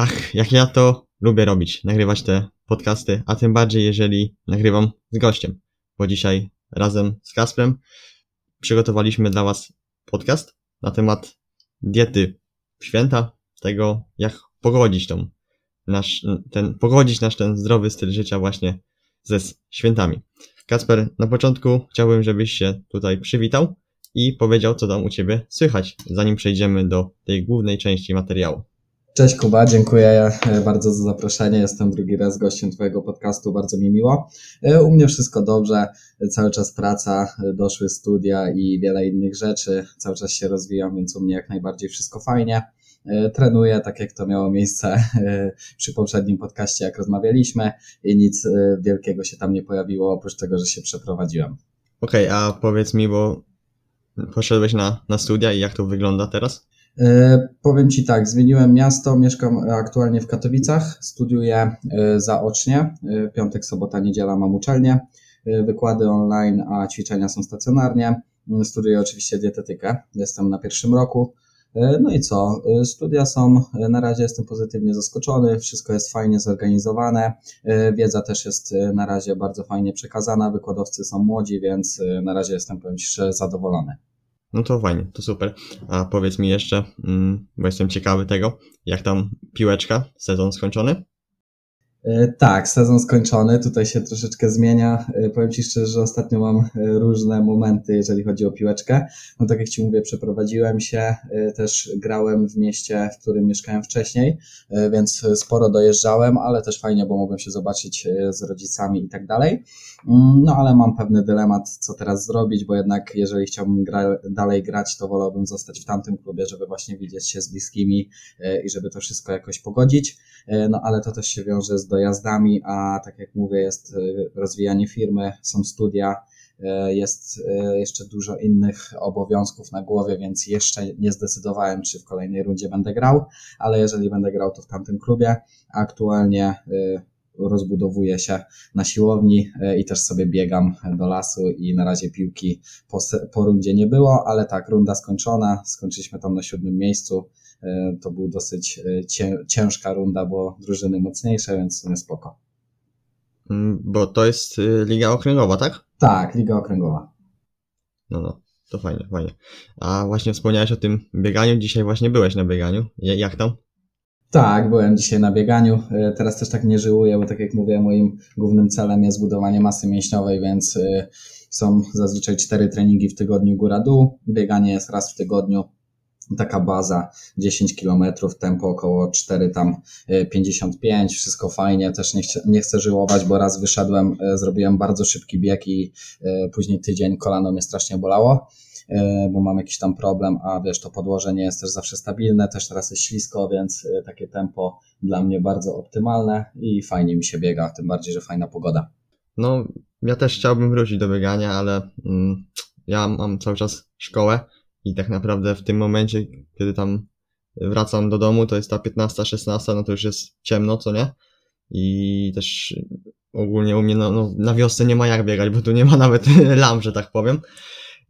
Ach, jak ja to lubię robić, nagrywać te podcasty, a tym bardziej jeżeli nagrywam z gościem, bo dzisiaj razem z Kasprem przygotowaliśmy dla Was podcast na temat diety święta, tego jak pogodzić tą nasz, ten, pogodzić nasz ten zdrowy styl życia właśnie ze świętami. Kasper, na początku chciałbym, żebyś się tutaj przywitał i powiedział, co tam u Ciebie słychać, zanim przejdziemy do tej głównej części materiału. Cześć Kuba, dziękuję e, bardzo za zaproszenie. Jestem drugi raz gościem Twojego podcastu, bardzo mi miło. E, u mnie wszystko dobrze, cały czas praca, e, doszły studia i wiele innych rzeczy. Cały czas się rozwijam, więc u mnie jak najbardziej wszystko fajnie. Trenuję, tak jak to miało miejsce przy poprzednim podcaście, jak rozmawialiśmy, i nic wielkiego się tam nie pojawiło, oprócz tego, że się przeprowadziłem. Okej, okay, a powiedz mi, bo poszedłeś na, na studia i jak to wygląda teraz? E, powiem Ci tak, zmieniłem miasto, mieszkam aktualnie w Katowicach, studiuję e, zaocznie, e, piątek, sobota, niedziela mam uczelnię, wykłady online, a ćwiczenia są stacjonarnie. Studiuję oczywiście dietetykę, jestem na pierwszym roku. No i co? Studia są, na razie jestem pozytywnie zaskoczony, wszystko jest fajnie zorganizowane, wiedza też jest na razie bardzo fajnie przekazana, wykładowcy są młodzi, więc na razie jestem powiem szczerze zadowolony. No to fajnie, to super. A powiedz mi jeszcze, mm, bo jestem ciekawy tego, jak tam piłeczka, sezon skończony? E, tak, sezon skończony, tutaj się troszeczkę zmienia. E, powiem Ci szczerze, że ostatnio mam e, różne momenty, jeżeli chodzi o piłeczkę. No tak jak Ci mówię, przeprowadziłem się, też grałem w mieście, w którym mieszkałem wcześniej, więc sporo dojeżdżałem, ale też fajnie, bo mogłem się zobaczyć z rodzicami i tak dalej. Mm, no ale mam pewny dylemat, co teraz zrobić, bo jednak jeżeli chciałbym gra dalej grać, to wolałbym zostać w tamtym klubie, żeby właśnie widzieć się z bliskimi i żeby to wszystko jakoś pogodzić. No ale to też się wiąże z dojazdami, a tak jak mówię, jest e, rozwijanie firmy, są studia, e, jest e, jeszcze dużo innych obowiązków na głowie, więc jeszcze nie zdecydowałem, czy w kolejnej rundzie będę grał, ale jeżeli będę grał, to w tamtym klubie. Aktualnie rozbudowuję się na siłowni i też sobie biegam do lasu i na razie piłki po, po rundzie nie było, ale tak, runda skończona, skończyliśmy tam na siódmym miejscu, to był dosyć e, ciężka runda, bo drużyny mocniejsze, więc w sumie spoko. Mm, bo to jest y, liga okręgowa, tak? Tak, liga okręgowa. No, no, to fajnie, fajnie. A właśnie wspomniałeś o tym bieganiu, dzisiaj właśnie byłeś na bieganiu. Jak tam? Tak, byłem dzisiaj na bieganiu. E, teraz też tak nie żyłuję, bo tak jak mówię, moim głównym celem jest budowanie masy mięśniowej, więc są zazwyczaj cztery treningi w tygodniu góra-dół. Bieganie jest raz w tygodniu taka baza 10 km, tempo około 4 tam 55, e, wszystko fajnie, też nie, chcę, nie chcę żyłować, bo raz wyszedłem, e, zrobiłem bardzo szybki bieg i e, później tydzień kolano mnie strasznie bolało bo mam jakiś tam problem, a wiesz, to podłoże nie jest też zawsze stabilne, też teraz jest ślisko, więc takie tempo dla mnie bardzo optymalne i fajnie mi się biega, tym bardziej, że fajna pogoda. No, ja też chciałbym wrócić do biegania, ale mm, ja mam cały czas szkołę, i tak naprawdę w tym momencie, kiedy tam wracam do domu, to jest ta 15, 16, no to już jest ciemno, co nie? I też ogólnie u mnie no, no, na wiosce nie ma jak biegać, bo tu nie ma nawet lamp, że tak powiem.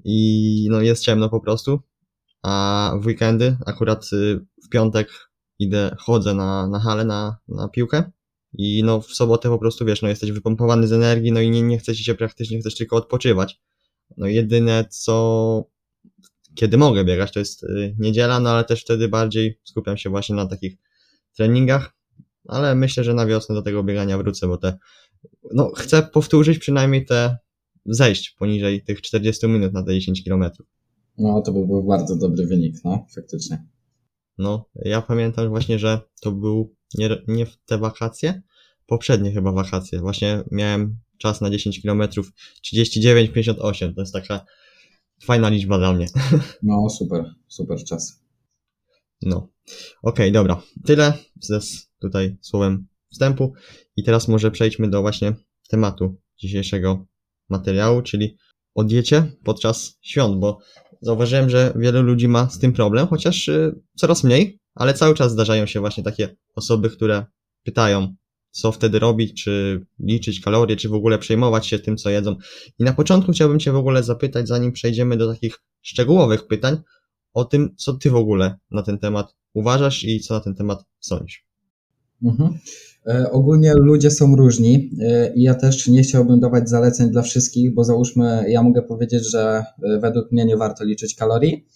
I no jest ciemno po prostu. A w weekendy, akurat y, w piątek idę, chodzę na, na halę, na, na piłkę. I no w sobotę po prostu wiesz, no jesteś wypompowany z energii, no i nie, nie chcesz się praktycznie, chcesz tylko odpoczywać. No jedyne co kiedy mogę biegać, to jest y, niedziela, no ale też wtedy bardziej skupiam się właśnie na takich treningach, ale myślę, że na wiosnę do tego biegania wrócę, bo te, no chcę powtórzyć przynajmniej te zejść poniżej tych 40 minut na te 10 km. No, to by był bardzo dobry wynik, no, faktycznie. No, ja pamiętam właśnie, że to był nie, nie w te wakacje, poprzednie chyba wakacje. Właśnie miałem czas na 10 km 39,58. To jest taka fajna liczba dla mnie. No, super, super czas. No. Okej, okay, dobra. Tyle ze tutaj słowem wstępu. I teraz może przejdźmy do właśnie tematu dzisiejszego materiału, czyli o diecie podczas świąt, bo zauważyłem, że wielu ludzi ma z tym problem, chociaż y, coraz mniej, ale cały czas zdarzają się właśnie takie osoby, które pytają, co wtedy robić, czy liczyć kalorie, czy w ogóle przejmować się tym, co jedzą. I na początku chciałbym Cię w ogóle zapytać, zanim przejdziemy do takich szczegółowych pytań, o tym, co Ty w ogóle na ten temat uważasz i co na ten temat sądzisz. Mhm. E, ogólnie ludzie są różni e, i ja też nie chciałbym dawać zaleceń dla wszystkich, bo załóżmy, ja mogę powiedzieć, że e, według mnie nie warto liczyć kalorii,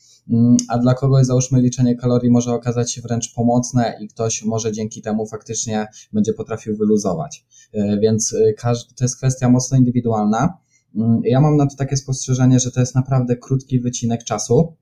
a dla kogoś załóżmy liczenie kalorii może okazać się wręcz pomocne i ktoś może dzięki temu faktycznie będzie potrafił wyluzować. Więc to jest kwestia mocno indywidualna. Mm, ja mam na to takie spostrzeżenie, że to jest naprawdę krótki wycinek czasu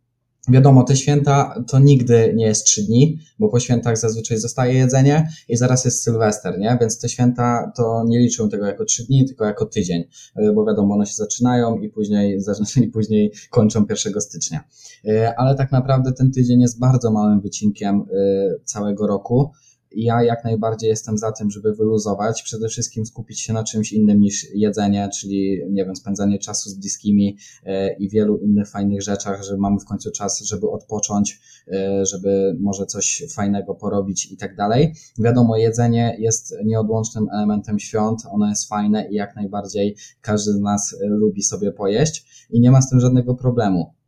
Wiadomo, te święta to nigdy nie jest trzy dni, bo po świętach zazwyczaj zostaje jedzenie i zaraz jest Sylwester, nie? Więc te święta to nie liczą tego jako trzy dni, tylko jako tydzień, e, bo wiadomo, one się zaczynają i później, i później kończą 1 stycznia. E, ale tak naprawdę ten tydzień jest bardzo małym wycinkiem e, całego roku ja jak najbardziej jestem za tym, żeby wyluzować, przede wszystkim skupić się na czymś innym niż jedzenie, czyli nie wiem, spędzanie czasu z bliskimi e, i wielu innych fajnych rzeczach, że mamy w końcu czas, żeby odpocząć, e, żeby może coś fajnego porobić i tak dalej. Wiadomo, jedzenie jest nieodłącznym elementem świąt, ono jest fajne i jak najbardziej każdy z nas lubi sobie pojeść i nie ma z tym żadnego problemu.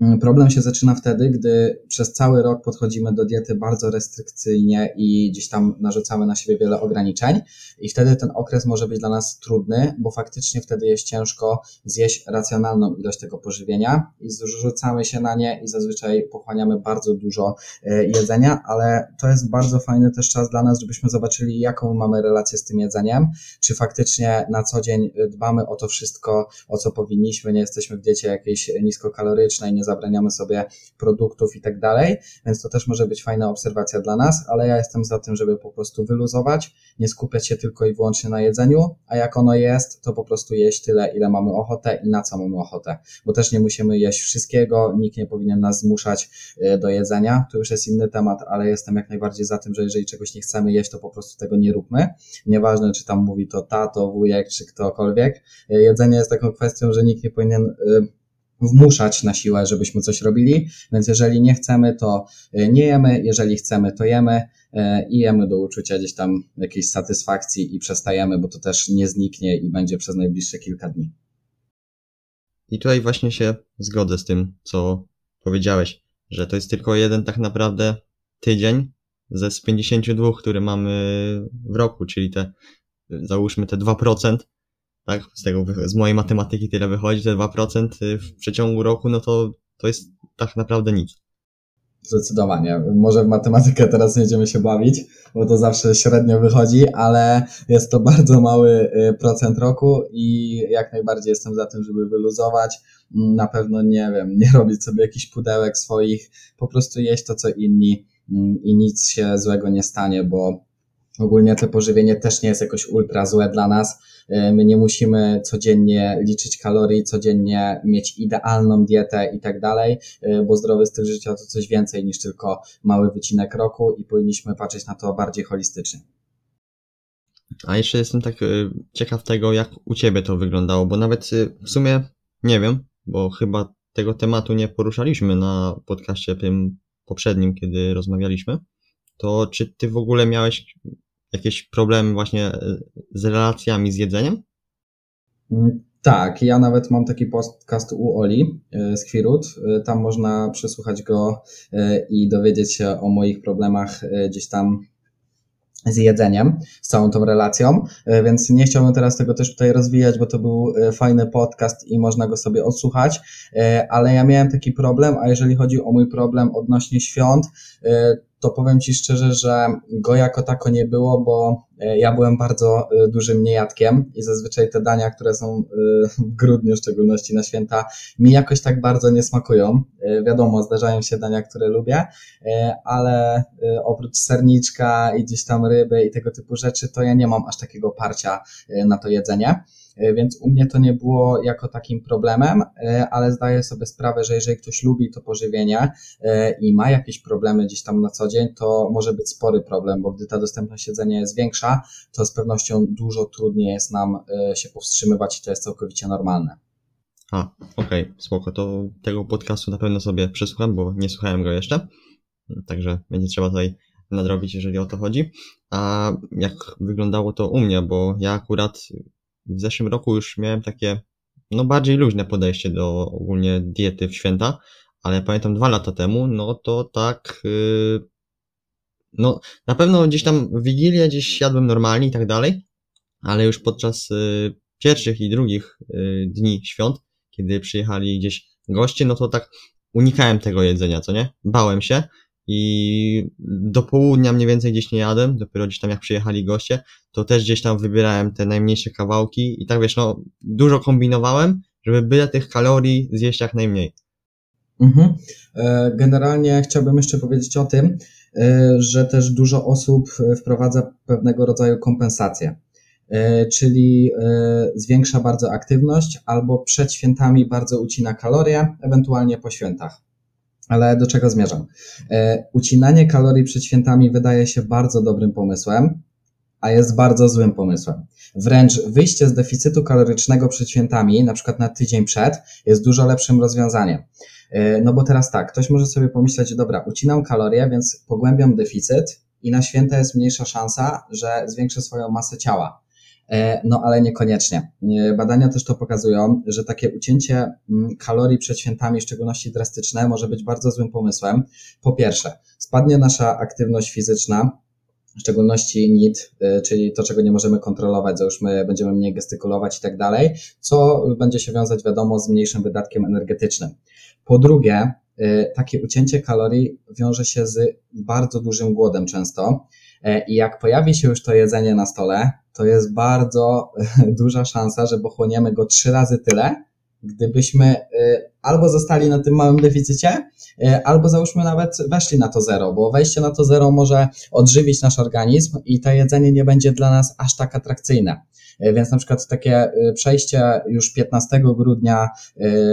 Mm, problem się zaczyna wtedy, gdy przez cały rok podchodzimy do diety bardzo restrykcyjnie i gdzieś tam narzucamy na siebie wiele ograniczeń, i wtedy ten okres może być dla nas trudny, bo faktycznie wtedy jest ciężko zjeść racjonalną ilość tego pożywienia i zrzucamy się na nie i zazwyczaj pochłaniamy bardzo dużo e, jedzenia, ale to jest bardzo fajny też czas dla nas, żebyśmy zobaczyli, jaką mamy relację z tym jedzeniem, czy faktycznie na co dzień dbamy o to wszystko, o co powinniśmy, nie jesteśmy w diecie jakiejś niskokalorycznej, nie zabraniamy sobie produktów i tak dalej, więc to też może być fajna obserwacja dla nas, ale ja jestem za tym, żeby po prostu wyluzować, nie skupiać się tylko i wyłącznie na jedzeniu, a jak ono jest, to po prostu jeść tyle, ile mamy ochotę i na co mamy ochotę, bo też nie musimy jeść wszystkiego, nikt nie powinien nas zmuszać e, do jedzenia, to już jest inny temat, ale jestem jak najbardziej za tym, że jeżeli czegoś nie chcemy jeść, to po prostu tego nie róbmy, nieważne czy tam mówi to tato, wujek, czy ktokolwiek, e, jedzenie jest taką kwestią, że nikt nie powinien e, wmuszać na siłę, żebyśmy coś robili, więc jeżeli nie chcemy, to e, nie jemy, jeżeli chcemy, to jemy e, i jemy do uczucia gdzieś tam jakiejś satysfakcji i przestajemy, bo to też nie zniknie i będzie przez najbliższe kilka dni. I tutaj właśnie się zgodzę z tym, co powiedziałeś, że to jest tylko jeden tak naprawdę tydzień ze z 52, które mamy w roku, czyli te, załóżmy te 2%, tak, z tego, z mojej matematyki tyle wychodzi, te 2% y, w przeciągu roku, no to, to jest tak naprawdę nic. Zdecydowanie. Może w matematykę teraz nie będziemy się bawić, bo to zawsze średnio wychodzi, ale jest to bardzo mały y, procent roku i jak najbardziej jestem za tym, żeby wyluzować. Mm, na pewno nie wiem, nie robić sobie jakichś pudełek swoich, po prostu jeść to co inni mm, i nic się złego nie stanie, bo ogólnie to pożywienie też nie jest jakoś ultra złe dla nas E, my nie musimy codziennie liczyć kalorii, codziennie mieć idealną dietę i tak dalej, e, bo zdrowy styl życia to coś więcej niż tylko mały wycinek roku i powinniśmy patrzeć na to bardziej holistycznie. A jeszcze jestem tak e, ciekaw tego, jak u Ciebie to wyglądało, bo nawet w sumie nie wiem, bo chyba tego tematu nie poruszaliśmy na podcaście tym poprzednim, kiedy rozmawialiśmy. To czy Ty w ogóle miałeś jakieś problemy właśnie e, z relacjami z jedzeniem? Mm, tak, ja nawet mam taki podcast u Oli e, z Kwirut. E, tam można przesłuchać go i dowiedzieć się o moich problemach gdzieś tam z jedzeniem, z całą tą relacją, więc nie chciałbym teraz tego też tutaj rozwijać, bo to był fajny podcast i można go sobie odsłuchać, ale ja miałem taki problem, a jeżeli chodzi o mój problem odnośnie świąt, to powiem Ci szczerze, że go jako tako nie było, bo e, ja byłem bardzo e, dużym niejadkiem i zazwyczaj te dania, które są e, w grudniu, w szczególności na święta, mi jakoś tak bardzo nie smakują. Wiadomo, zdarzają się dania, które lubię, ale oprócz serniczka i gdzieś tam ryby i tego typu rzeczy, to ja nie mam aż takiego parcia na to jedzenie. E, więc u mnie to nie było jako takim problemem, e, ale zdaję sobie sprawę, że jeżeli ktoś lubi to pożywienie e, i ma jakieś problemy gdzieś tam na co dzień, to może być spory problem, bo gdy ta dostępność jedzenia jest większa, to z pewnością dużo trudniej jest nam się powstrzymywać i to jest całkowicie normalne. A, okej, okay, spoko. To tego podcastu na pewno sobie przesłucham, bo nie słuchałem go jeszcze. Także będzie trzeba tutaj nadrobić, jeżeli o to chodzi. A jak wyglądało to u mnie, bo ja akurat w zeszłym roku już miałem takie, no bardziej luźne podejście do ogólnie diety w święta, ale pamiętam dwa lata temu, no to tak, yy, no na pewno gdzieś tam Wigilię gdzieś jadłem normalnie i tak dalej, ale już podczas y, pierwszych i drugich y, dni świąt, kiedy przyjechali gdzieś goście, no to tak unikałem tego jedzenia, co nie? Bałem się i do południa mniej więcej gdzieś nie jadłem, dopiero gdzieś tam jak przyjechali goście, to też gdzieś tam wybierałem te najmniejsze kawałki i tak wiesz, no dużo kombinowałem, żeby byle tych kalorii zjeść jak najmniej. Mhm. E, Generalnie chciałbym jeszcze powiedzieć o tym, e, że też dużo osób e, wprowadza pewnego rodzaju kompensacje, E, czyli zwiększa bardzo aktywność albo przed świętami bardzo ucina kalorie, ewentualnie po świętach. Ale do czego zmierzam? E, Ucinanie kalorii przed świętami wydaje się bardzo dobrym pomysłem, a jest bardzo złym pomysłem. Wręcz wyjście z deficytu kalorycznego przed świętami, na przykład na tydzień przed, jest dużo lepszym rozwiązaniem. E, No bo teraz tak, ktoś może sobie pomyśleć, dobra, ucinam kalorie, więc pogłębiam deficyt i na święta jest mniejsza szansa, że zwiększę swoją masę ciała. E, No ale niekoniecznie. E, Badania też to pokazują, że takie ucięcie mm, kalorii przed świętami, w szczególności drastyczne, może być bardzo złym pomysłem. Po pierwsze, spadnie nasza aktywność fizyczna, w szczególności NIT, y, czyli to, czego nie możemy kontrolować, załóżmy, będziemy mniej gestykulować i tak dalej, co będzie się wiązać, wiadomo, z mniejszym wydatkiem energetycznym. Po drugie, takie ucięcie kalorii wiąże się z bardzo dużym głodem często. E, I jak pojawi się już to jedzenie na stole, to jest bardzo duża szansa, że pochłoniemy go trzy razy tyle, gdybyśmy y, albo zostali na tym małym deficycie, y, albo załóżmy nawet weszli na to zero, bo wejście na to zero może odżywić nasz organizm i to jedzenie nie będzie dla nas aż tak atrakcyjne. Y, Więc na przykład takie y, przejście już 15 grudnia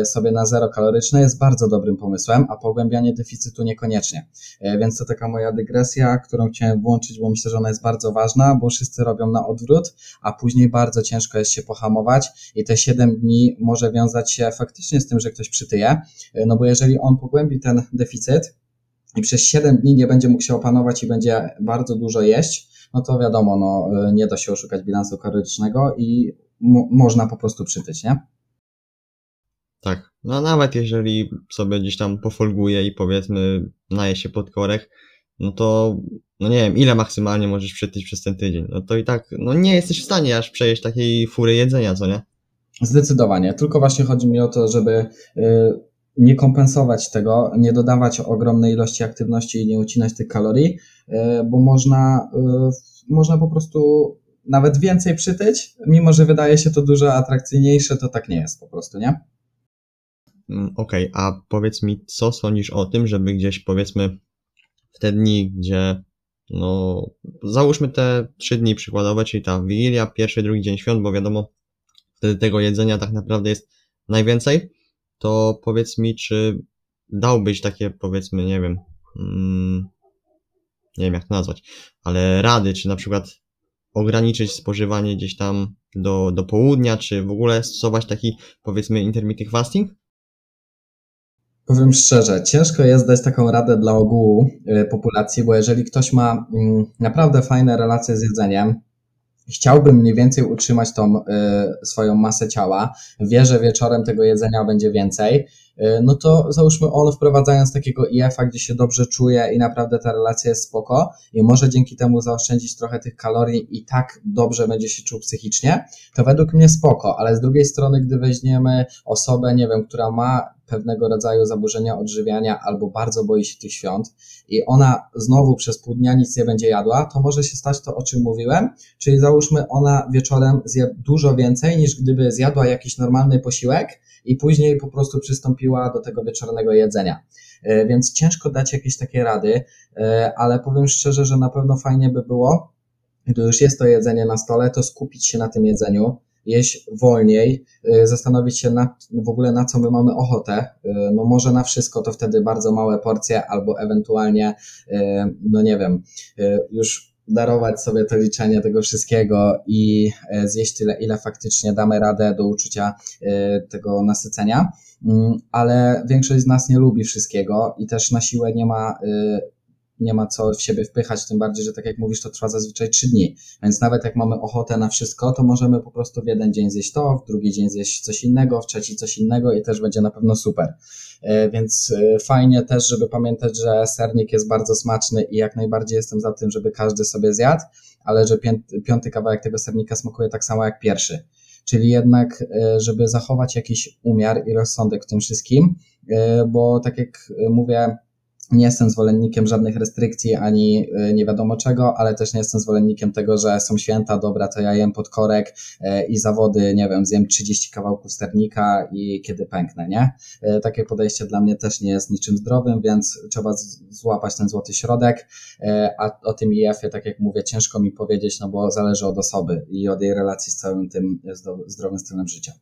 y, sobie na zero kaloryczne jest bardzo dobrym pomysłem, a pogłębianie deficytu niekoniecznie. Więc to taka moja dygresja, którą chciałem włączyć, bo myślę, że ona jest bardzo ważna, bo wszyscy robią na odwrót, a później bardzo ciężko jest się pohamować i te 7 dni może wiązać się faktycznie z tym, że ktoś przytyje, no bo jeżeli on pogłębi ten deficyt i przez 7 dni nie będzie mógł się opanować i będzie bardzo dużo jeść, no to wiadomo, no, y, nie da się oszukać bilansu kalorycznego i mo- można po prostu przytyć, nie? Tak. No nawet jeżeli sobie gdzieś tam pofolguje i powiedzmy naje się pod korek, no to no nie wiem, ile maksymalnie możesz przytyć przez ten tydzień. No to i tak, no nie jesteś w stanie aż przejeść takiej fury jedzenia, co nie? Zdecydowanie. Tylko właśnie chodzi mi o to, żeby y, nie kompensować tego, nie dodawać ogromnej ilości aktywności i nie ucinać tych kalorii, y, bo można, y, można po prostu nawet więcej przytyć, mimo że wydaje się to dużo atrakcyjniejsze, to tak nie jest po prostu, nie? Mm, Okej, a powiedz mi, co sądzisz o tym, żeby gdzieś powiedzmy w te dni, gdzie no załóżmy te trzy dni przykładowe, czyli ta Wigilia, pierwszy, drugi dzień świąt, bo wiadomo, wtedy tego jedzenia tak naprawdę jest najwięcej, to powiedz mi, czy dałbyś takie powiedzmy, nie wiem, mm, nie wiem jak to nazwać, ale rady, czy na przykład ograniczyć spożywanie gdzieś tam do, do południa, czy w ogóle stosować taki powiedzmy intermittent fasting? Powiem szczerze, ciężko jest dać taką radę dla ogółu y, populacji, bo jeżeli ktoś ma mm, naprawdę fajne relacje z jedzeniem, chciałby mniej więcej utrzymać tą y, swoją masę ciała, wie, że wieczorem tego jedzenia będzie więcej, y, no to załóżmy on wprowadzając takiego IF-a, gdzie się dobrze czuje i naprawdę ta relacja jest spoko i może dzięki temu zaoszczędzić trochę tych kalorii i tak dobrze będzie się czuł psychicznie, to według mnie spoko, ale z drugiej strony, gdy weźmiemy osobę, nie wiem, która ma pewnego rodzaju zaburzenia odżywiania albo bardzo boi się tych świąt i ona znowu przez pół dnia nic nie będzie jadła, to może się stać to, o czym mówiłem, czyli załóżmy ona wieczorem zje dużo więcej niż gdyby zjadła jakiś normalny posiłek i później po prostu przystąpiła do tego wieczornego jedzenia. E, Więc ciężko dać jakieś takie rady, e, ale powiem szczerze, że na pewno fajnie by było, gdy już jest to jedzenie na stole, to skupić się na tym jedzeniu, jeść wolniej, y, zastanowić się na, w ogóle na co my mamy ochotę. Y, No może na wszystko to wtedy bardzo małe porcje, albo ewentualnie, y, no nie wiem, już darować sobie to liczenie tego wszystkiego i zjeść tyle, ile faktycznie damy radę do uczucia tego nasycenia. Mm, Ale większość z nas nie lubi wszystkiego i też na siłę nie ma nie ma co w siebie wpychać, tym bardziej, że tak jak mówisz, to trwa zazwyczaj trzy dni. Więc nawet jak mamy ochotę na wszystko, to możemy po prostu w jeden dzień zjeść to, w drugi dzień zjeść coś innego, w trzeci coś innego i też będzie na pewno super. E, więc e, fajnie też, żeby pamiętać, że sernik jest bardzo smaczny i jak najbardziej jestem za tym, żeby każdy sobie zjadł, ale że piąty kawałek tego sernika smakuje tak samo jak pierwszy. Czyli jednak, e, żeby zachować jakiś umiar i rozsądek w tym wszystkim, bo tak jak mówię, nie jestem zwolennikiem żadnych restrykcji ani e, nie wiadomo czego, ale też nie jestem zwolennikiem tego, że są święta, dobra, to ja jem podkorek e, i zawody, nie wiem, zjem 30 kawałków sternika i kiedy pęknę, nie? E, takie podejście dla mnie też nie jest niczym zdrowym, więc trzeba złapać ten złoty środek, a o tym IF-ie, tak jak mówię, ciężko mi powiedzieć, no bo zależy od osoby i od jej relacji z całym tym zdrowym stylem życia.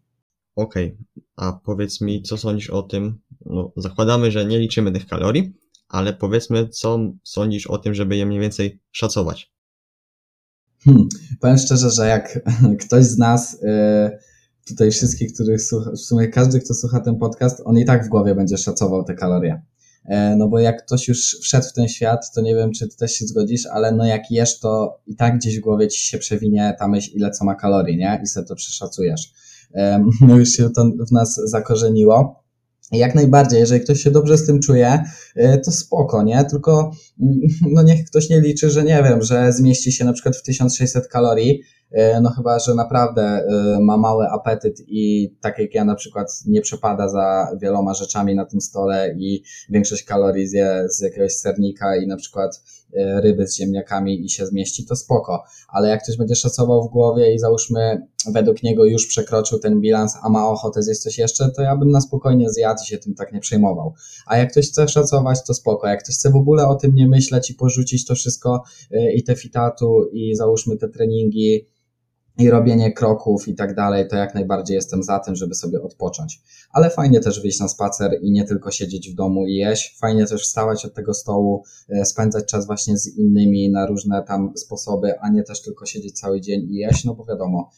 Okej, okay. a powiedz mi, co sądzisz o tym? No, zakładamy, że nie liczymy tych kalorii, ale powiedzmy, co sądzisz o tym, żeby je mniej więcej szacować? Hmm, powiem szczerze, że jak ktoś z nas, y, tutaj wszystkich, których słucha, w sumie każdy, kto słucha ten podcast, on i tak w głowie będzie szacował te kalorie. E, no bo jak ktoś już wszedł w ten świat, to nie wiem, czy ty też się zgodzisz, ale no jak jesz, to i tak gdzieś w głowie ci się przewinie ta myśl, ile co ma kalorii, nie? I sobie to przeszacujesz. No już się to w nas zakorzeniło. Jak najbardziej, jeżeli ktoś się dobrze z tym czuje, e, to spoko, nie? Tylko mm, no niech ktoś nie liczy, że nie wiem, że zmieści się na przykład w 1600 kalorii, e, no chyba, że naprawdę e, ma mały apetyt i tak jak ja na przykład nie przepada za wieloma rzeczami na tym stole i większość kalorii zje z jakiegoś sernika i na przykład ryby z ziemniakami i się zmieści, to spoko. Ale jak ktoś będzie szacował w głowie i załóżmy według niego już przekroczył ten bilans, a ma ochotę zjeść coś jeszcze, to ja bym na spokojnie zjadł i się tym tak nie przejmował. A jak ktoś chce szacować, to spoko. Jak ktoś chce w ogóle o tym nie myśleć i porzucić to wszystko e, i te fitatu i załóżmy te treningi, i robienie kroków i tak dalej, to jak najbardziej jestem za tym, żeby sobie odpocząć. Ale fajnie też wyjść na spacer i nie tylko siedzieć w domu i jeść. Fajnie też wstawać od tego stołu, e, spędzać czas właśnie z innymi na różne tam sposoby, a nie też tylko siedzieć cały dzień i jeść, no bo wiadomo,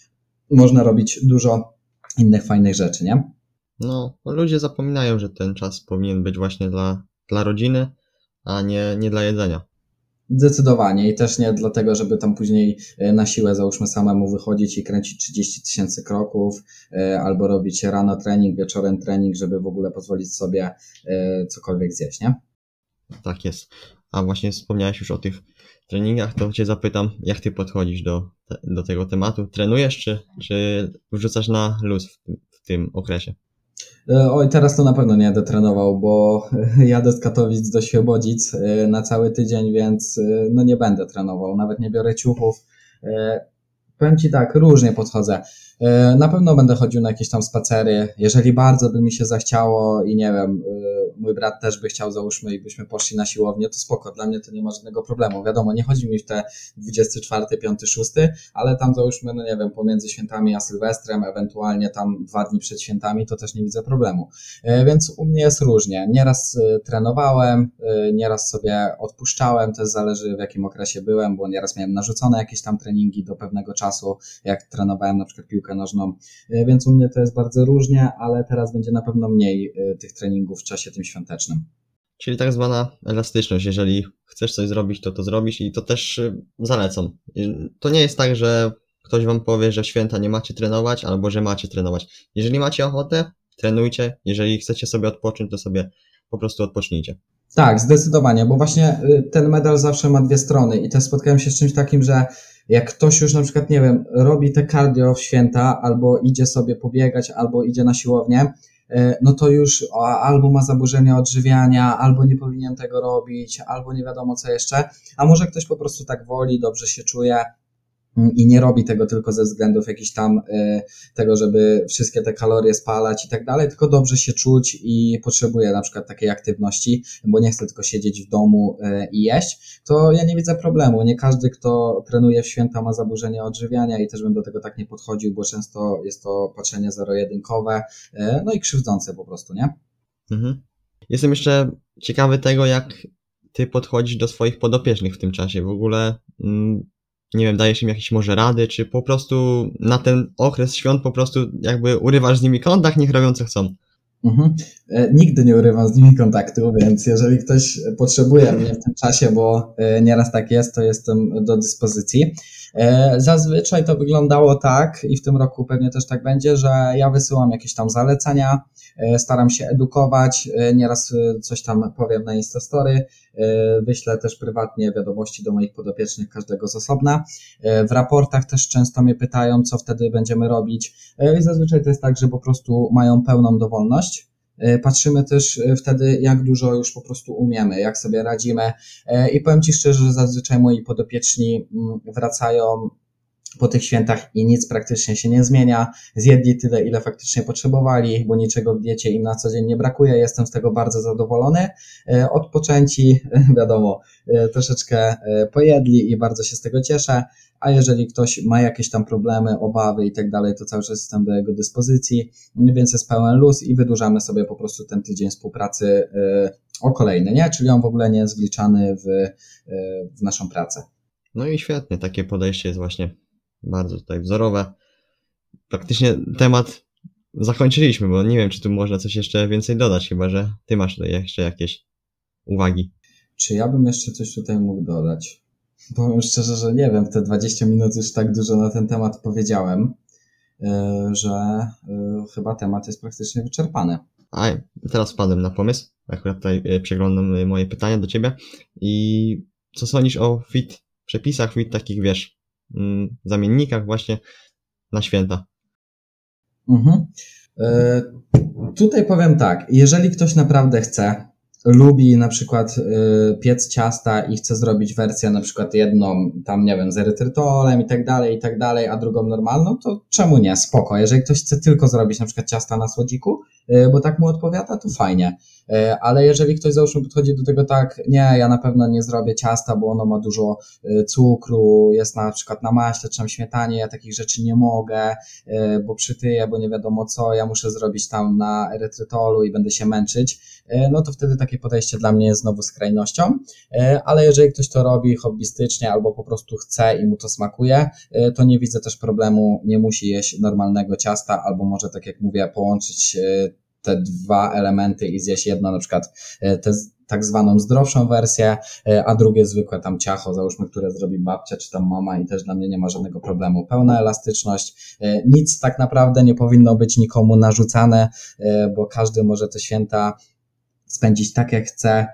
można robić dużo innych fajnych rzeczy, nie? No, ludzie zapominają, że ten czas powinien być właśnie dla, dla rodziny, a nie, nie dla jedzenia. Zdecydowanie i też nie dlatego, żeby tam później e, na siłę załóżmy samemu wychodzić i kręcić 30 tysięcy kroków, e, albo robić rano trening, wieczorem trening, żeby w ogóle pozwolić sobie e, cokolwiek zjeść, nie? Tak jest. A właśnie wspomniałeś już o tych treningach, to cię zapytam, jak ty podchodzisz do, do tego tematu? Trenujesz, czy, czy wrzucasz na luz w, w tym okresie? E, oj, teraz to na pewno nie będę trenował, bo jadę z Katowic do Świebodzic e, na cały tydzień, więc e, no nie będę trenował. Nawet nie biorę ciuchów. Powiem Ci tak, różnie podchodzę. Na pewno będę chodził na jakieś tam spacery. Jeżeli bardzo by mi się zachciało i nie wiem, mój brat też by chciał, załóżmy, i byśmy poszli na siłownię, to spoko, dla mnie to nie ma żadnego problemu. Wiadomo, nie chodzi mi w te 24, 5, 6, ale tam załóżmy, no nie wiem, pomiędzy świętami a Sylwestrem, ewentualnie tam dwa dni przed świętami, to też nie widzę problemu. E, więc u mnie jest różnie. Nieraz trenowałem, nieraz sobie odpuszczałem, też zależy w jakim okresie byłem, bo nieraz miałem narzucone jakieś tam treningi do pewnego czasu, jak trenowałem na przykład piłkę nożną, e, więc u mnie to jest bardzo różnie, ale teraz będzie na pewno mniej e, tych treningów w czasie tym świątecznym. Czyli tak zwana elastyczność, jeżeli chcesz coś zrobić, to to zrobisz i to też e, zalecam. To nie jest tak, że ktoś wam powie, że święta nie macie trenować, albo że macie trenować. Jeżeli macie ochotę, trenujcie. Jeżeli chcecie sobie odpocząć, to sobie po prostu odpocznijcie. Tak, zdecydowanie, bo właśnie ten medal zawsze ma dwie strony i też spotkałem się z czymś takim, że jak ktoś już na przykład, nie wiem, robi te cardio w święta, albo idzie sobie pobiegać, albo idzie na siłownię, no to już albo ma zaburzenia odżywiania, albo nie powinien tego robić, albo nie wiadomo co jeszcze, a może ktoś po prostu tak woli, dobrze się czuje, i nie robi tego tylko ze względów jakichś tam y, tego, żeby wszystkie te kalorie spalać i tak dalej, tylko dobrze się czuć i potrzebuje na przykład takiej aktywności, bo nie chce tylko siedzieć w domu y, i jeść, to ja nie widzę problemu. Nie każdy, kto trenuje w święta ma zaburzenia odżywiania i też bym do tego tak nie podchodził, bo często jest to patrzenie zero-jedynkowe, y, no i krzywdzące po prostu, nie? Mhm. Jestem jeszcze ciekawy tego, jak ty podchodzisz do swoich podopiecznych w tym czasie. W ogóle mm, nie wiem, dajesz im jakieś może rady, czy po prostu na ten okres świąt po prostu jakby urywasz z nimi kontakt, niech robią co chcą. Mhm. E, Nigdy nie urywam z nimi kontaktu, więc jeżeli ktoś potrzebuje mnie w tym czasie, bo e, nieraz tak jest, to jestem do dyspozycji. E, Zazwyczaj to wyglądało tak i w tym roku pewnie też tak będzie, że ja wysyłam jakieś tam zalecenia, e, staram się edukować, e, nieraz coś tam powiem na Instastory, wyślę też prywatnie wiadomości do moich podopiecznych, każdego z osobna. W raportach też często mnie pytają, co wtedy będziemy robić i zazwyczaj to jest tak, że po prostu mają pełną dowolność. E, Patrzymy też e, wtedy, jak dużo już po prostu umiemy, jak sobie radzimy. E, I powiem Ci szczerze, że zazwyczaj moi podopieczni mm, wracają po tych świętach i nic praktycznie się nie zmienia. Zjedli tyle, ile faktycznie potrzebowali, bo niczego w diecie im na co dzień nie brakuje. Jestem z tego bardzo zadowolony. E, Odpoczęci, wiadomo, e, troszeczkę e, pojedli i bardzo się z tego cieszę. A jeżeli ktoś ma jakieś tam problemy, obawy i tak dalej, to cały czas jestem do jego dyspozycji, więc jest pełen luz i wydłużamy sobie po prostu ten tydzień współpracy o kolejny, nie? Czyli on w ogóle nie jest wliczany w, w naszą pracę. No i świetnie, takie podejście jest właśnie bardzo tutaj wzorowe. Praktycznie temat zakończyliśmy, bo nie wiem, czy tu można coś jeszcze więcej dodać, chyba że ty masz tutaj jeszcze jakieś uwagi. Czy ja bym jeszcze coś tutaj mógł dodać? Powiem szczerze, że nie wiem, te 20 minut już tak dużo na ten temat powiedziałem, e, że e, chyba temat jest praktycznie wyczerpany. A teraz wpadłem na pomysł, akurat tutaj e, przeglądam moje pytania do ciebie i co sądzisz o fit przepisach, fit takich, wiesz, zamiennikach właśnie na święta? Mhm. E, Tutaj powiem tak, jeżeli ktoś naprawdę chce, lubi na przykład e, piec ciasta i chce zrobić wersję na przykład jedną tam, nie wiem, z erytrytolem i tak dalej, i tak dalej, a drugą normalną, to czemu nie? Spoko. Jeżeli ktoś chce tylko zrobić na przykład ciasta na słodziku, e, bo tak mu odpowiada, to fajnie. E, Ale jeżeli ktoś załóżmy podchodzi do tego tak, nie, ja na pewno nie zrobię ciasta, bo ono ma dużo e, cukru, jest na przykład na maśle czy na śmietanie, ja takich rzeczy nie mogę, e, bo przytyję, bo nie wiadomo co, ja muszę zrobić tam na erytrytolu i będę się męczyć, no to wtedy takie podejście dla mnie jest znowu skrajnością, ale jeżeli ktoś to robi hobbystycznie albo po prostu chce i mu to smakuje, to nie widzę też problemu, nie musi jeść normalnego ciasta, albo może tak jak mówię, połączyć te dwa elementy i zjeść jedno na przykład e, z- tak zwaną zdrowszą wersję, e, a drugie zwykłe tam ciacho, załóżmy, które zrobi babcia czy tam mama i też dla mnie nie ma żadnego problemu. Pełna elastyczność, e, nic tak naprawdę nie powinno być nikomu narzucane, e, bo każdy może te święta spędzić tak jak chce,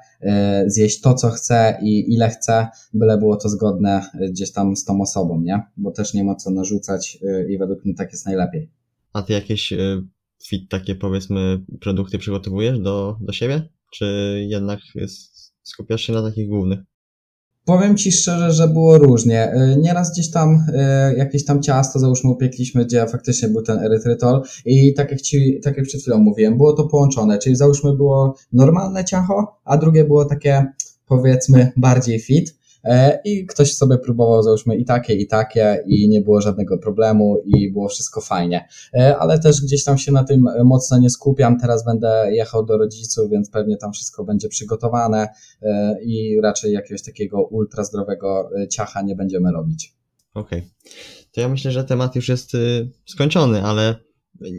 zjeść to co chce i ile chce, byle było to zgodne gdzieś tam z tą osobą, nie? Bo też nie ma co narzucać i według mnie tak jest najlepiej. A ty jakieś fit takie powiedzmy produkty przygotowujesz do, do siebie? Czy jednak skupiasz się na takich głównych? Powiem Ci szczerze, że było różnie. Y, Nieraz gdzieś tam y, jakieś tam ciasto, załóżmy, upiekliśmy, gdzie faktycznie był ten erytrytol i tak jak Ci, tak jak przed chwilą mówiłem, było to połączone, czyli załóżmy było normalne ciacho, a drugie było takie, powiedzmy, bardziej fit i ktoś sobie próbował, załóżmy, i takie, i takie i nie było żadnego problemu i było wszystko fajnie. E, Ale też gdzieś tam się na tym e, mocno nie skupiam, teraz będę jechał do rodziców, więc pewnie tam wszystko będzie przygotowane, e, i raczej jakiegoś takiego ultra zdrowego e, ciacha nie będziemy robić. Okej. To ja myślę, że temat już jest y, skończony, ale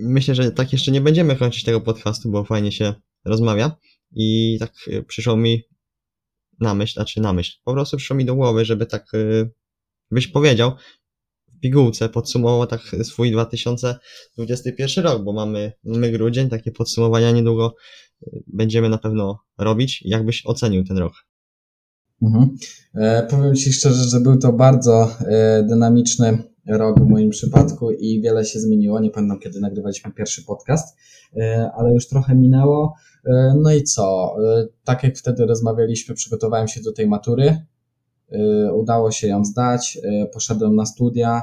myślę, że tak jeszcze nie będziemy kończyć tego podcastu, bo fajnie się rozmawia. I tak y, przyszło mi na myśl, znaczy na myśl, po prostu przyszło mi do głowy, żeby tak y, byś powiedział w pigułce, podsumował tak swój 2021 rok, bo mamy, mamy grudzień, takie podsumowania niedługo y, będziemy na pewno robić. Jakbyś ocenił ten rok? Mhm. E, powiem Ci szczerze, że był to bardzo e, dynamiczny rok w moim przypadku i wiele się zmieniło. Nie pamiętam, kiedy nagrywaliśmy pierwszy podcast, e, ale już trochę minęło. E, no i co? E, tak jak wtedy rozmawialiśmy, przygotowałem się do tej matury. E, Udało się ją zdać, poszedłem na studia,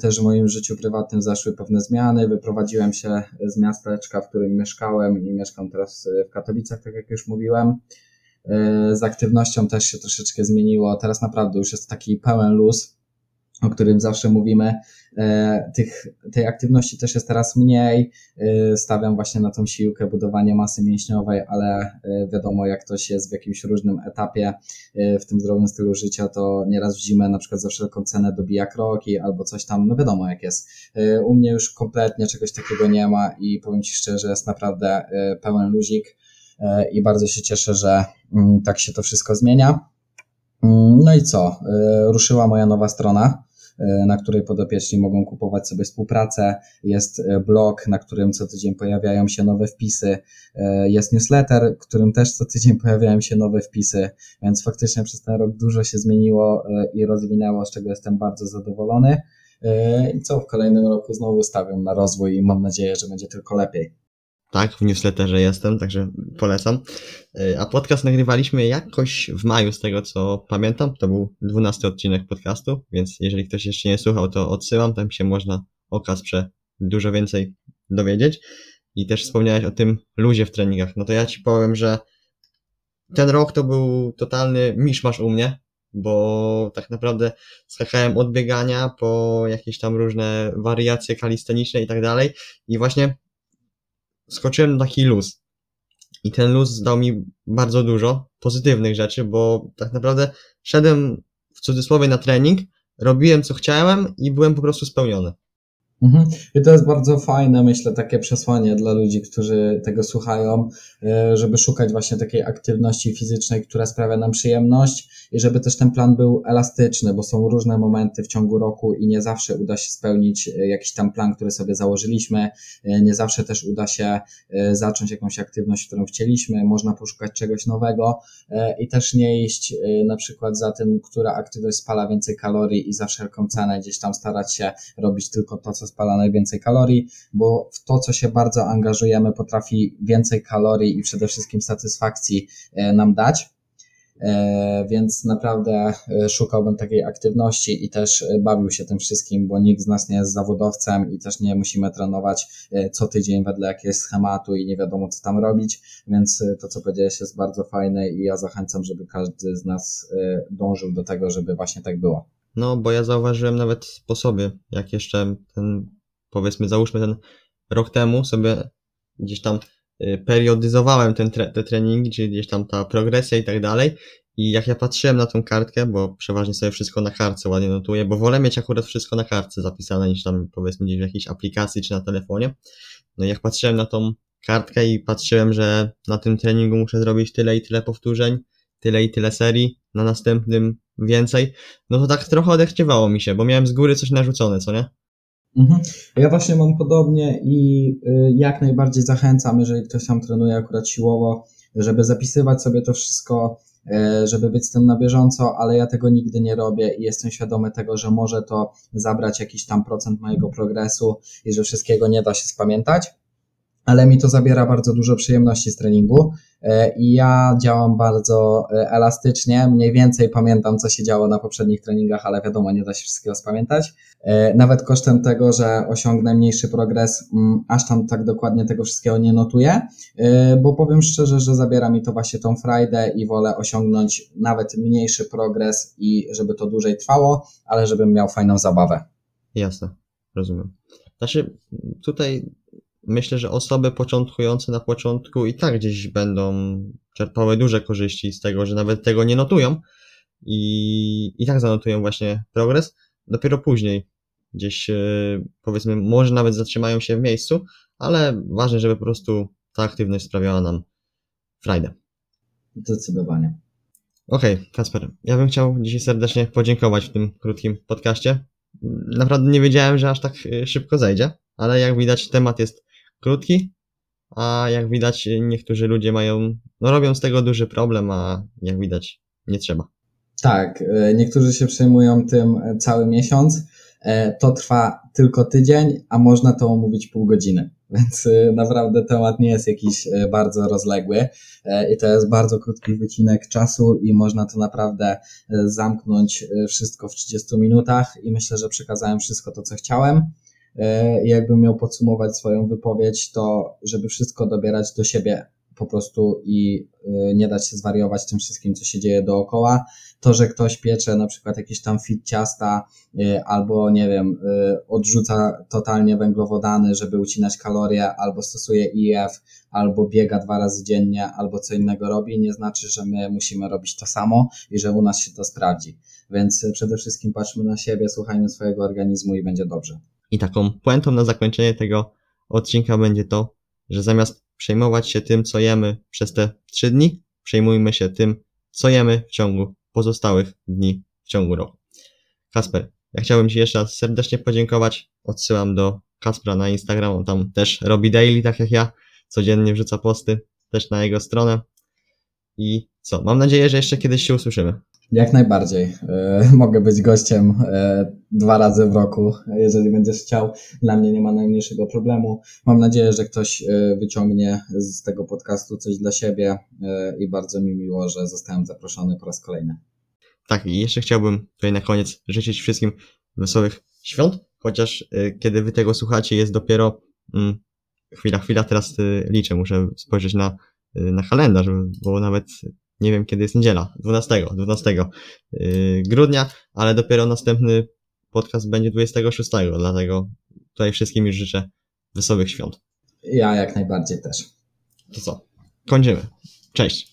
też w moim życiu prywatnym zaszły pewne zmiany, wyprowadziłem się z miasteczka, w którym mieszkałem i mieszkam teraz w Katowicach, tak jak już mówiłem. Z aktywnością też się troszeczkę zmieniło. Teraz naprawdę już jest taki pełen luz. O którym zawsze mówimy. E, tych, tej aktywności też jest teraz mniej. E, stawiam właśnie na tą siłkę, budowanie masy mięśniowej, ale e, wiadomo, jak ktoś jest w jakimś różnym etapie w tym zdrowym stylu życia, to nieraz w zimę na przykład za wszelką cenę dobija kroki albo coś tam, no wiadomo jak jest. U mnie już kompletnie czegoś takiego nie ma i powiem Ci szczerze, jest naprawdę pełen luzik i bardzo się cieszę, że mm, tak się to wszystko zmienia. Mm, no i co? Ruszyła moja nowa strona na której podopieczni mogą kupować sobie współpracę. Jest e, blog, na którym co tydzień pojawiają się nowe wpisy. E, jest newsletter, którym też co tydzień pojawiają się nowe wpisy, więc faktycznie przez ten rok dużo się zmieniło i rozwinęło, z czego jestem bardzo zadowolony. I co w kolejnym roku znowu stawiam na rozwój i mam nadzieję, że będzie tylko lepiej tak, w newsletterze jestem, także polecam. E, a podcast nagrywaliśmy jakoś w maju, z tego co pamiętam. To był 12 odcinek podcastu, więc jeżeli ktoś jeszcze nie słuchał, to odsyłam, tam się można o Kasprze dużo więcej dowiedzieć. I też wspomniałeś o tym luzie w treningach. No to ja ci powiem, że ten rok to był totalny miszmasz u mnie, bo tak naprawdę skakałem od biegania po jakieś tam różne wariacje kalisteniczne i tak dalej. I właśnie skoczyłem na taki luz. I ten luz dał mi bardzo dużo pozytywnych rzeczy, bo tak naprawdę szedłem w cudzysłowie na trening, robiłem co chciałem i byłem po prostu spełniony. Mhm. I to jest bardzo fajne, myślę, takie przesłanie dla ludzi, którzy tego słuchają, e, żeby szukać właśnie takiej aktywności fizycznej, która sprawia nam przyjemność i żeby też ten plan był elastyczny, bo są różne momenty w ciągu roku i nie zawsze uda się spełnić e, jakiś tam plan, który sobie założyliśmy, e, nie zawsze też uda się zacząć jakąś aktywność, którą chcieliśmy, można poszukać czegoś nowego i też nie iść na przykład za tym, która aktywność spala więcej kalorii i za wszelką cenę gdzieś tam starać się robić tylko to, co spala najwięcej kalorii, bo w to, co się bardzo angażujemy, potrafi więcej kalorii i przede wszystkim satysfakcji e, nam dać. E, więc naprawdę e, szukałbym takiej aktywności i też bawił się tym wszystkim, bo nikt z nas nie jest zawodowcem i też nie musimy trenować co tydzień wedle jakiegoś schematu i nie wiadomo co tam robić, więc to co powiedziałeś jest bardzo fajne i ja zachęcam, żeby każdy z nas dążył do tego, żeby właśnie tak było. No, bo ja zauważyłem nawet po sobie, jak jeszcze ten, powiedzmy, załóżmy ten rok temu sobie gdzieś tam y, periodyzowałem ten tre te treningi, czyli gdzieś tam ta progresja i tak dalej. I jak ja patrzyłem na tą kartkę, bo przeważnie sobie wszystko na kartce ładnie notuję, bo wolę mieć akurat wszystko na kartce zapisane niż tam powiedzmy gdzieś w jakiejś aplikacji czy na telefonie. No i jak patrzyłem na tą kartkę i patrzyłem, że na tym treningu muszę zrobić tyle i tyle powtórzeń, tyle i tyle serii, na następnym więcej, no to tak trochę odechciewało mi się, bo miałem z góry coś narzucone, co nie? Mhm. Ja właśnie mam podobnie i y, jak najbardziej zachęcam, jeżeli ktoś tam trenuje akurat siłowo, żeby zapisywać sobie to wszystko, y, żeby być z tym na bieżąco, ale ja tego nigdy nie robię i jestem świadomy tego, że może to zabrać jakiś tam procent mojego progresu i że wszystkiego nie da się spamiętać ale mi to zabiera bardzo dużo przyjemności z treningu e, i ja działam bardzo e, elastycznie, mniej więcej pamiętam, co się działo na poprzednich treningach, ale wiadomo, nie da się wszystkiego spamiętać. E, nawet kosztem tego, że osiągnę mniejszy progres, mm, aż tam tak dokładnie tego wszystkiego nie notuję, bo powiem szczerze, że zabiera mi to właśnie tą frajdę i wolę osiągnąć nawet mniejszy progres i żeby to dłużej trwało, ale żebym miał fajną zabawę. Jasne, rozumiem. Znaczy, tutaj myślę, że osoby początkujące na początku i tak gdzieś będą czerpały duże korzyści z tego, że nawet tego nie notują i, i tak zanotują właśnie progres. Dopiero później gdzieś e, powiedzmy, może nawet zatrzymają się w miejscu, ale ważne, żeby po prostu ta aktywność sprawiała nam frajdę. Zdecydowanie. Okej, okay, Kasper, ja bym chciał dzisiaj serdecznie podziękować w tym krótkim podcaście. Naprawdę nie wiedziałem, że aż tak e, szybko zejdzie, ale jak widać temat jest krótki, a jak widać niektórzy ludzie mają, no robią z tego duży problem, a jak widać nie trzeba. Tak, e, niektórzy się przejmują tym e, cały miesiąc, e, to trwa tylko tydzień, a można to omówić pół godziny. Więc naprawdę temat nie jest jakiś bardzo rozległy i to jest bardzo krótki wycinek czasu i można to naprawdę zamknąć wszystko w 30 minutach i myślę, że przekazałem wszystko to, co chciałem. E, I jakbym miał podsumować swoją wypowiedź, to żeby wszystko dobierać do siebie po prostu i y, nie dać się zwariować tym wszystkim, co się dzieje dookoła. To, że ktoś piecze na przykład jakieś tam fit ciasta y, albo nie wiem, odrzuca totalnie węglowodany, żeby ucinać kalorie, albo stosuje IF, albo biega dwa razy dziennie, albo co innego robi, nie znaczy, że my musimy robić to samo i że u nas się to sprawdzi. Więc przede wszystkim patrzmy na siebie, słuchajmy swojego organizmu i będzie dobrze. I taką puentą na zakończenie tego odcinka będzie to, że zamiast przejmować się tym, co jemy przez te trzy dni, przejmujmy się tym, co jemy w ciągu pozostałych dni w ciągu roku. Kasper, ja chciałbym Ci jeszcze raz serdecznie podziękować. Odsyłam do Kaspra na Instagram, on tam też robi daily, tak jak ja. Codziennie wrzuca posty, też na jego stronę. I co, mam nadzieję, że jeszcze kiedyś się usłyszymy. Jak najbardziej. E, Mogę być gościem e, dwa razy w roku, jeżeli będziesz chciał. Dla mnie nie ma najmniejszego problemu. Mam nadzieję, że ktoś e, wyciągnie z tego podcastu coś dla siebie i bardzo mi miło, że zostałem zaproszony po raz kolejny. Tak, i jeszcze chciałbym tutaj na koniec życzyć wszystkim wesołych świąt, chociaż kiedy wy tego słuchacie jest dopiero mm, chwila, chwila, teraz liczę, muszę spojrzeć na, na kalendarz, bo nawet nie wiem kiedy jest niedziela, 12, 12 y, grudnia, ale dopiero następny podcast będzie 26, dlatego tutaj wszystkim już życzę wesołych świąt. Ja jak najbardziej też. To co? Kończymy. Cześć.